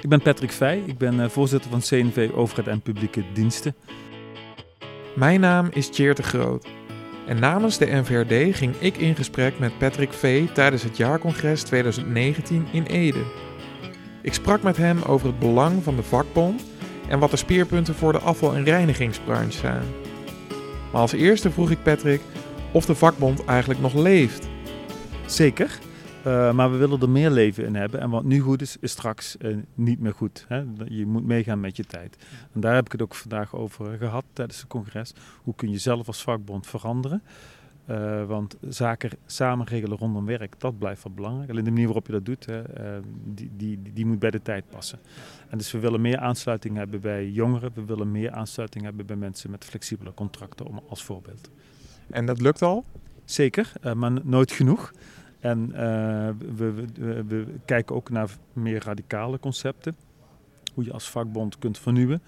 Ik ben Patrick Vij, ik ben eh, voorzitter van CNV Overheid en Publieke Diensten. Mijn naam is Tjeerd de Groot. En namens de NVRD ging ik in gesprek met Patrick V. tijdens het jaarcongres 2019 in Ede. Ik sprak met hem over het belang van de vakbond en wat de speerpunten voor de afval- en reinigingsbranche zijn. Maar als eerste vroeg ik Patrick of de vakbond eigenlijk nog leeft. Zeker, uh, maar we willen er meer leven in hebben. En wat nu goed is, is straks uh, niet meer goed. Hè? Je moet meegaan met je tijd. En daar heb ik het ook vandaag over gehad tijdens het congres. Hoe kun je zelf als vakbond veranderen? Uh, want zaken samen regelen rondom werk, dat blijft wel belangrijk. Alleen de manier waarop je dat doet, hè, die, die, die moet bij de tijd passen. En dus we willen meer aansluiting hebben bij jongeren. We willen meer aansluiting hebben bij mensen met flexibele contracten, om, als voorbeeld. En dat lukt al? Zeker, maar nooit genoeg. En uh, we, we, we, kijken ook naar meer radicale concepten. Hoe je als vakbond kunt vernieuwen.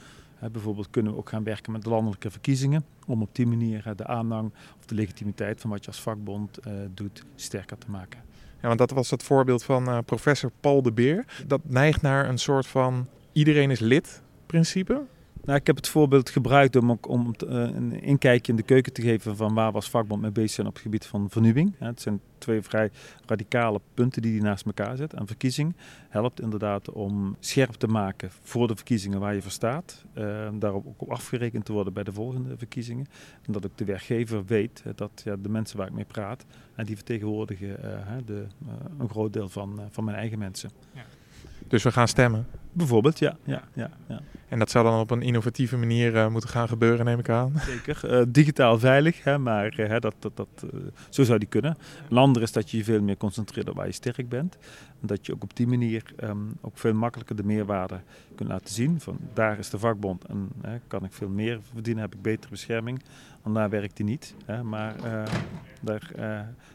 Bijvoorbeeld kunnen we ook gaan werken met landelijke verkiezingen. Om op die manier de aanhang of de legitimiteit van wat je als vakbond doet sterker te maken. Ja, want dat was het voorbeeld van professor Paul de Beer. Dat neigt naar een soort van iedereen is lid principe. Nou, ik heb het voorbeeld gebruikt om, om uh, een inkijkje in de keuken te geven van waar was vakbond mee bezig zijn op het gebied van vernieuwing. Het zijn twee vrij radicale punten die die naast elkaar zet. En verkiezing helpt inderdaad om scherp te maken voor de verkiezingen waar je voor staat. Uh, daarop ook afgerekend te worden bij de volgende verkiezingen. En dat ook de werkgever weet dat ja, de mensen waar ik mee praat, en die vertegenwoordigen uh, de, een groot deel van, van mijn eigen mensen. Ja. Dus we gaan stemmen? Bijvoorbeeld, ja. ja, ja, ja. En dat zou dan op een innovatieve manier uh, moeten gaan gebeuren, neem ik aan. Zeker. Uh, digitaal veilig, hè, maar uh, dat, dat, dat, zo zou die kunnen. Een ander is dat je je veel meer concentreert op waar je sterk bent. En dat je ook op die manier um, ook veel makkelijker de meerwaarde kunt laten zien. Van daar is de vakbond en kan ik veel meer verdienen, heb ik betere bescherming. En daar werkt die niet. Hè, maar daar,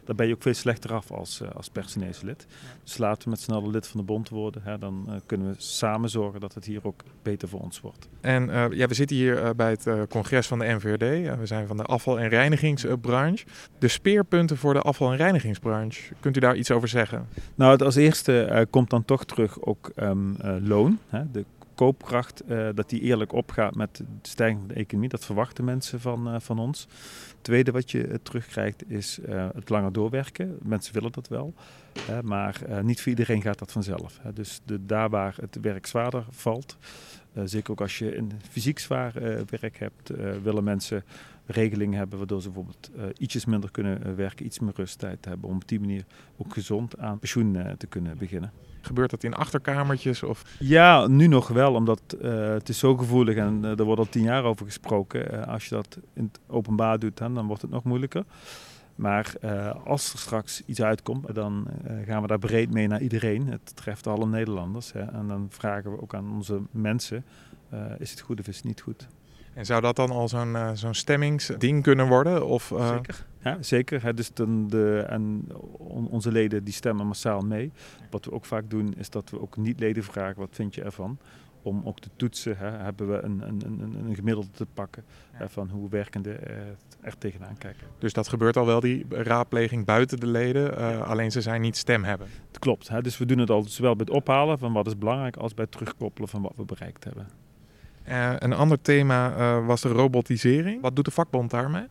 daar ben je ook veel slechter af als, als personeelslid. Dus laten we met z'n allen lid van de bond worden. Hè, dan kunnen we samen zorgen dat het hier ook beter voor ons wordt. En uh, ja, we zitten hier uh, bij het uh, congres van de NVRD. we zijn van de afval- en reinigingsbranche. De speerpunten voor de afval- en reinigingsbranche. Kunt u daar iets over zeggen? Nou, als eerste komt dan toch terug ook um, loon. Hè? De koopkracht, dat die eerlijk opgaat met de stijging van de economie. Dat verwachten mensen van, van ons. Tweede wat je terugkrijgt is het langer doorwerken. Mensen willen dat wel. maar niet voor iedereen gaat dat vanzelf. Dus de, daar waar het werk zwaarder valt, uh, zeker ook als je een fysiek zwaar uh, werk hebt, uh, willen mensen regelingen hebben waardoor ze bijvoorbeeld ietsjes minder kunnen werken, iets meer rusttijd hebben om op die manier ook gezond aan pensioen te kunnen beginnen. Gebeurt dat in achterkamertjes? Of? Ja, nu nog wel, omdat het is zo gevoelig en er wordt al tien jaar over gesproken. als je dat in het openbaar doet, dan wordt het nog moeilijker. Maar uh, als er straks iets uitkomt, dan uh, gaan we daar breed mee naar iedereen. Het treft alle Nederlanders. Hè. En dan vragen we ook aan onze mensen, uh, is het goed of is het niet goed? En zou dat dan al zo'n zo'n stemmingsding kunnen worden? Of, Zeker. Ja, zeker. Hè. Dus dan de, en on, onze leden die stemmen massaal mee. Wat we ook vaak doen, is dat we ook niet-leden vragen, wat vind je ervan? Om ook te toetsen, hè, hebben we een, een, een, een gemiddelde te pakken hè, van hoe werkenden uh, er tegenaan kijken. Dus dat gebeurt al wel, die raadpleging buiten de leden, uh, alleen ze zijn niet stem hebben. Het klopt, hè, dus we doen het al zowel bij het ophalen van wat is belangrijk als bij het terugkoppelen van wat we bereikt hebben. Uh, een ander thema was de robotisering. Wat doet de vakbond daarmee?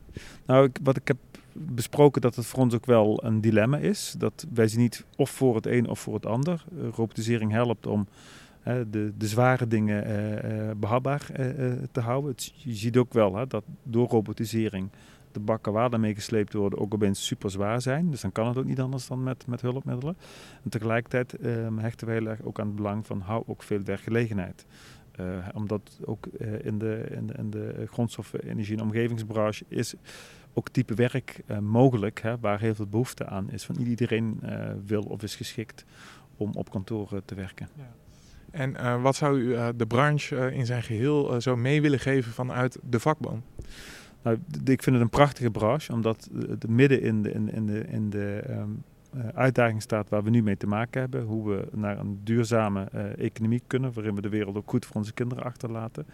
Nou, ik, wat ik heb besproken dat het voor ons ook wel een dilemma is. Dat wij zien niet of voor het een of voor het ander. robotisering helpt om de, de zware dingen uh, behapbaar uh, te houden. Je ziet ook wel dat door robotisering de bakken waar daarmee gesleept worden ook opeens super zwaar zijn. Dus dan kan het ook niet anders dan met, met hulpmiddelen. En tegelijkertijd ehm, hechten wij heel erg ook aan het belang van hou ook veel werkgelegenheid. omdat ook in, de, in, de, in de grondstoffen, energie en omgevingsbranche is ook type werk mogelijk hè, waar heel veel behoefte aan is. Van niet iedereen wil of is geschikt om op kantoor te werken. Ja. En uh, wat zou u uh, de branche uh, in zijn geheel zo mee willen geven vanuit de vakbond? Nou, ik vind het een prachtige branche, omdat het midden in de, in, de, in de um, uitdaging staat waar we nu mee te maken hebben. Hoe we naar een duurzame economie kunnen, waarin we de wereld ook goed voor onze kinderen achterlaten.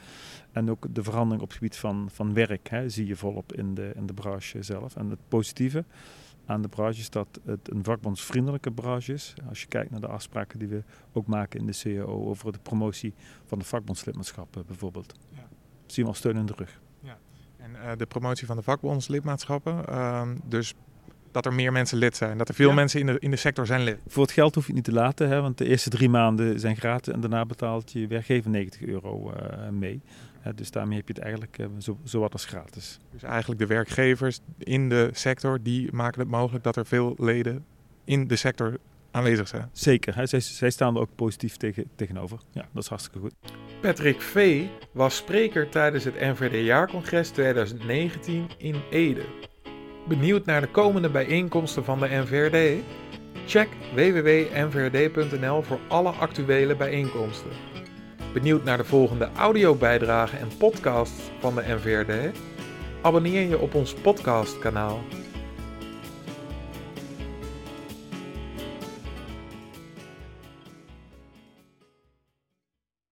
En ook de verandering op het gebied van, van werk hè, zie je volop in de, in de branche zelf. En het positieve aan de branche dat het een vakbondsvriendelijke branche is. Als je kijkt naar de afspraken die we ook maken in de CAO over de promotie van de vakbondslidmaatschappen bijvoorbeeld. Ja. Zien we al steun in de rug. Ja. En uh, de promotie van de vakbondslidmaatschappen, uh, dus dat er meer mensen lid zijn. Dat er veel mensen in de, in de sector zijn lid. Voor het geld hoef je het niet te laten, hè, want de eerste drie maanden zijn gratis en daarna betaalt je werkgever 90 euro uh, mee. Uh, dus daarmee heb je het eigenlijk uh, zo, zo wat als gratis. Dus eigenlijk de werkgevers in de sector, die maken het mogelijk dat er veel leden in de sector aanwezig zijn. Zeker, hè. Zij, zij, staan er ook positief tegen, tegenover. Ja, dat is hartstikke goed. Patrick V. was spreker tijdens het NVD-jaarcongres 2019 in Ede. Benieuwd naar de komende bijeenkomsten van de NVRD? Check www.nvrd.nl voor alle actuele bijeenkomsten. Benieuwd naar de volgende audiobijdragen en podcasts van de NVRD? Abonneer je op ons podcastkanaal